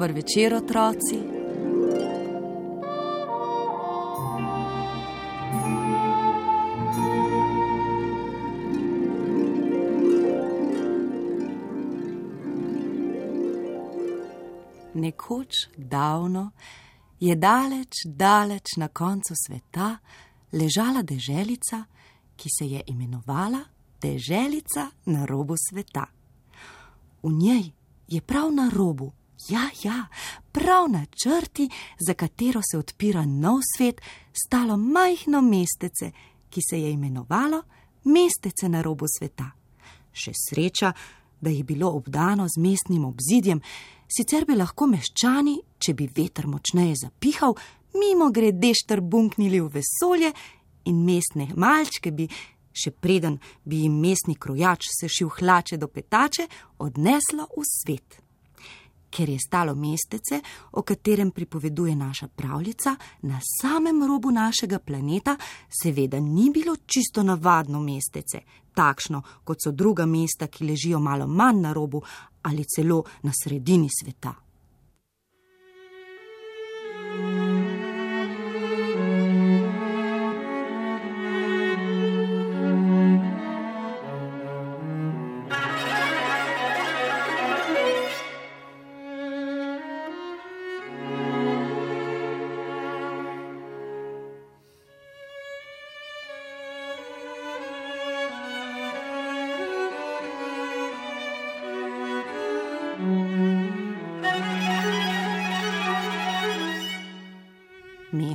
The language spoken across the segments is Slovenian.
Dober večer, otroci. Nekoč davno je daleč, daleč na koncu sveta ležala deželica, ki se je imenovala Deželica na robu sveta. V njej je prav na robu Ja, ja, prav na črti, za katero se odpira nov svet, stalo majhno mestece, ki se je imenovalo Mestece na robu sveta. Še sreča, da je bilo obdano z mestnim obzidjem, sicer bi lahko meščani, če bi veter močneje zapihal, mimo grede štrbunknili v vesolje in mestne malčke bi, še preden bi jim mestni krojač sešil hlače do petače, odneslo v svet ker je stalo mestece, o katerem pripoveduje naša pravljica, na samem robu našega planeta, seveda ni bilo čisto navadno mestece, takšno kot so druga mesta, ki ležijo malo manj na robu ali celo na sredini sveta.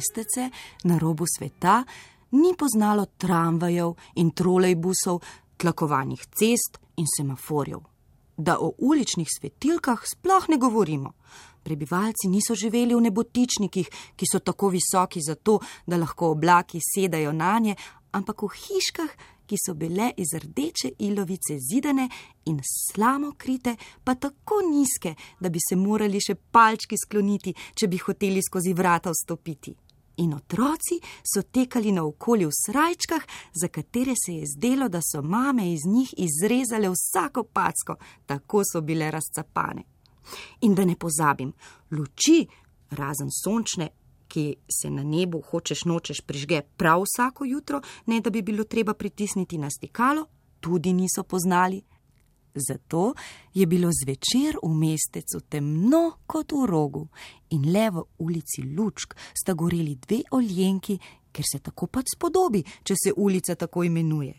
Mestece na robu sveta ni poznalo tramvajev in trolejbusov, tlakovanih cest in semaforjev. Da o uličnih svetilkah sploh ne govorimo. Prebivalci niso živeli v nebotičnikih, ki so tako visoki zato, da lahko oblaki sedajo na nje, ampak v hiškah, ki so bile iz rdeče ilovice zidane in slamo krite, pa tako nizke, da bi se morali še palčki skloniti, če bi hoteli skozi vrata vstopiti in otroci so tekali naokoli v srajčkah, za katere se je zdelo, da so mame iz njih izrezale vsako packo, tako so bile razcapane. In da ne pozabim, luči, razen sončne, ki se na nebu hočeš nočeš prižge prav vsako jutro, ne da bi bilo treba pritisniti na stikalo, tudi niso poznali. Zato je bilo zvečer v mestecu temno kot v rogu in le v ulici Lučk sta goreli dve oljenki, ker se tako pač spodobi, če se ulica tako imenuje.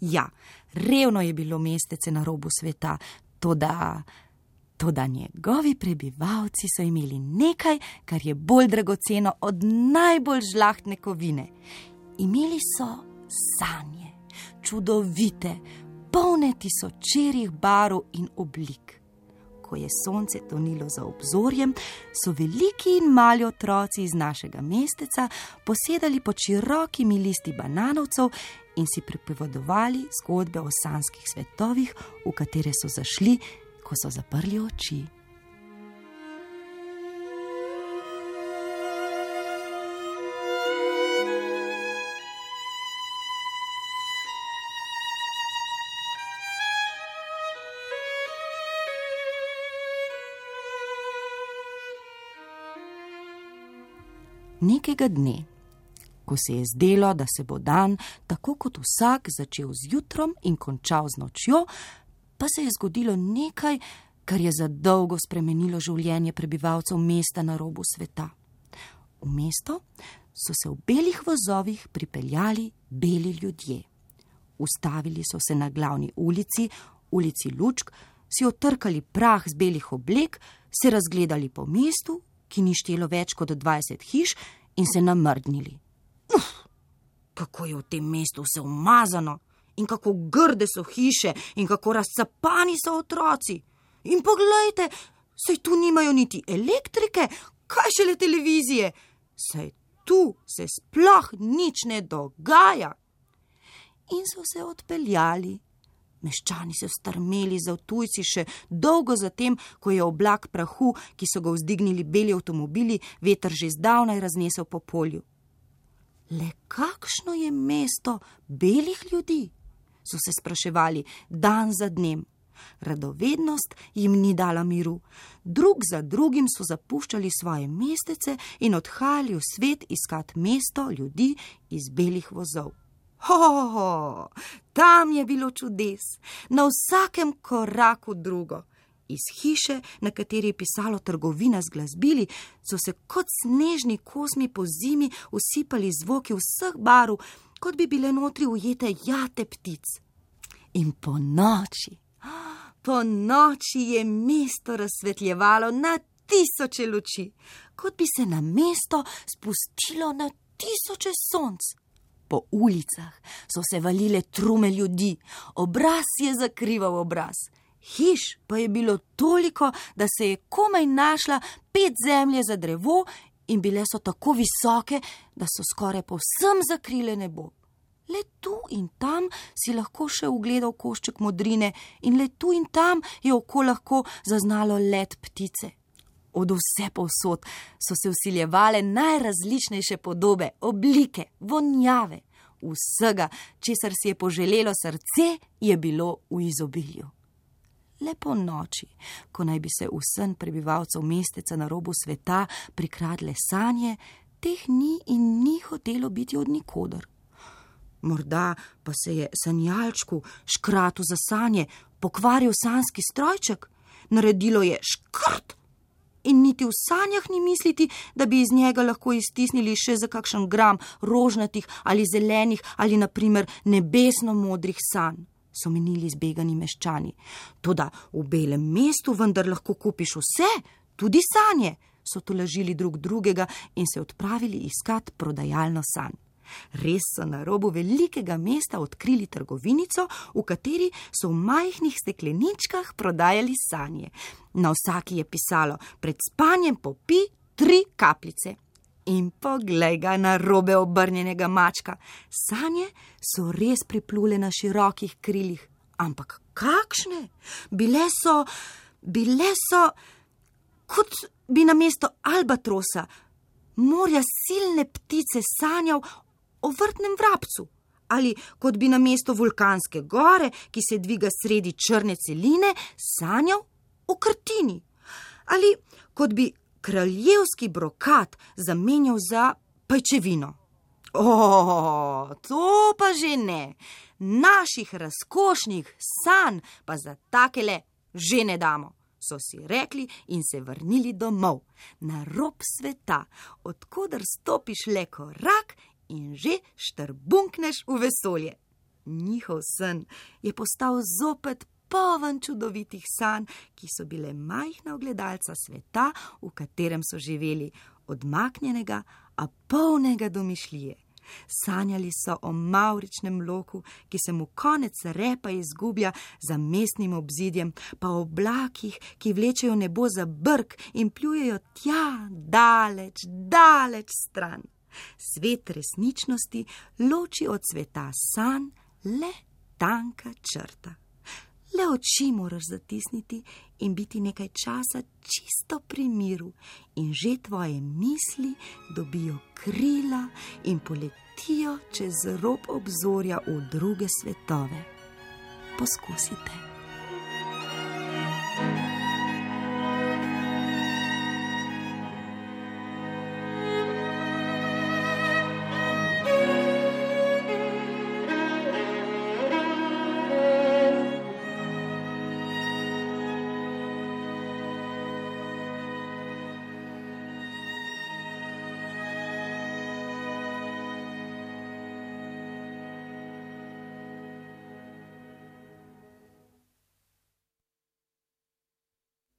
Ja, revno je bilo mestece na robu sveta, to da. Toda njegovi prebivalci so imeli nekaj, kar je bolj dragoceno od najbolj žlahtne kovine. Imeli so sanje, čudovite, polne tisočerih barv in oblik. Ko je sonce tonilo za obzorjem, so veliki in mali otroci iz našega mesteca posedali pod širokimi listi bananovcev in si pripovedovali zgodbe o sanskih svetovih, v katere so zašli, ko so zaprli oči. Nekega dne, ko se je zdelo, da se bo dan, tako kot vsak, začel z jutrom in končal z nočjo, pa se je zgodilo nekaj, kar je za dolgo spremenilo življenje prebivalcev mesta na robu sveta. V mesto so se v belih vozovih pripeljali beli ljudje. Ustavili so se na glavni ulici, ulici Lučk, si otrkali prah z belih oblek, se razgledali po mestu ki ni štelo več kot 20 hiš, in se namrdnili. Uf, kako je v tem mestu vse umazano, in kako grde so hiše, in kako razcapani so otroci. In poglejte, sej tu nimajo niti elektrike, kaj šele televizije, saj tu se sploh nič ne dogaja. In so se odpeljali. Meščani so strmeli za tujci še dolgo zatem, ko je oblak prahu, ki so ga vzdignili beli avtomobili, veter že zdavnaj raznesel po polju. Le kakšno je mesto belih ljudi? so se spraševali dan za dnem. Radovednost jim ni dala miru, drug za drugim so zapuščali svoje mestece in odhajali v svet iskat mesto ljudi iz belih vozov. Ho, ho, ho, tam je bilo čudes, na vsakem koraku drugo. Iz hiše, na kateri je pisalo trgovina z glasbili, so se kot snežni kosmi po zimi usipali zvoki vseh barv, kot bi bile notri ujete jate ptic. In po noči, po noči je mesto razsvetljevalo na tisoče luči, kot bi se na mesto spustilo na tisoče sonc. Po ulicah so se valile trume ljudi, obraz je zakrival obraz. Hiš pa je bilo toliko, da se je komaj našla pet zemlje za drevo in bile so tako visoke, da so skoraj povsem zakrile nebo. Le tu in tam si lahko še ugledal košček modrine in le tu in tam je oko lahko zaznalo let ptice. Od vse povsod so se usiljevale najrazličnejše podobe, oblike, vonjave. Vsega, česar si je poželelo srce, je bilo v izobilju. Lepo noči, ko naj bi se vsem prebivalcev mesteca na robu sveta prikradle sanje, teh ni in ni hotelo biti od nikoder. Morda pa se je sanjalčku škratu za sanje pokvaril sanski strojček, naredilo je škrt niti v sanjah ni misliti, da bi iz njega lahko iztisnili še za kakšen gram rožnatih ali zelenih ali naprimer nebesno modrih sanj. So menili zbegani meščani. Toda v belem mestu vendar lahko kupiš vse, tudi sanje, so tolažili drug drugega in se odpravili iskat prodajalno sanj. Res so na robu velikega mesta odkrili trgovinico, v kateri so v majhnih stekleničkah prodajali sanje. Na vsaki je pisalo: Pred spanjem popi tri kapljice. In poglej ga na robe obrnjenega mačka. Sanje so res priplule na širokih krilih. Ampak kakšne? Bile so, bile so, kot bi na mesto albatrosa, morja silne ptice sanjal o vrtnem vrabcu, ali kot bi na mesto vulkanske gore, ki se dviga sredi črne celine, sanjal o krtini, ali kot bi kraljevski brokat zamenjal za pajčevino. O, to pa že ne, naših razkošnih sanj pa za takele že ne damo. So si rekli in se vrnili domov, na rob sveta, odkudar stopiš le korak in že štrbunkneš v vesolje. Njihov sen je postal zopet poln čudovitih sanj, ki so bile majhna ogledalca sveta, v katerem so živeli, odmaknjenega, a polnega domišljije. Sanjali so o mauričnem loku, ki se mu konec repa izgublja za mestnim obzidjem, pa o oblakih, ki vlečejo nebo za brk in pljujejo tja, daleč, daleč stran. Svet resničnosti loči od sveta san le tanka črta. Le oči moraš zatisniti in biti nekaj časa čisto pri miru, in že tvoje misli dobijo krila in poletijo čez rob obzorja v druge svetove. Poskusite.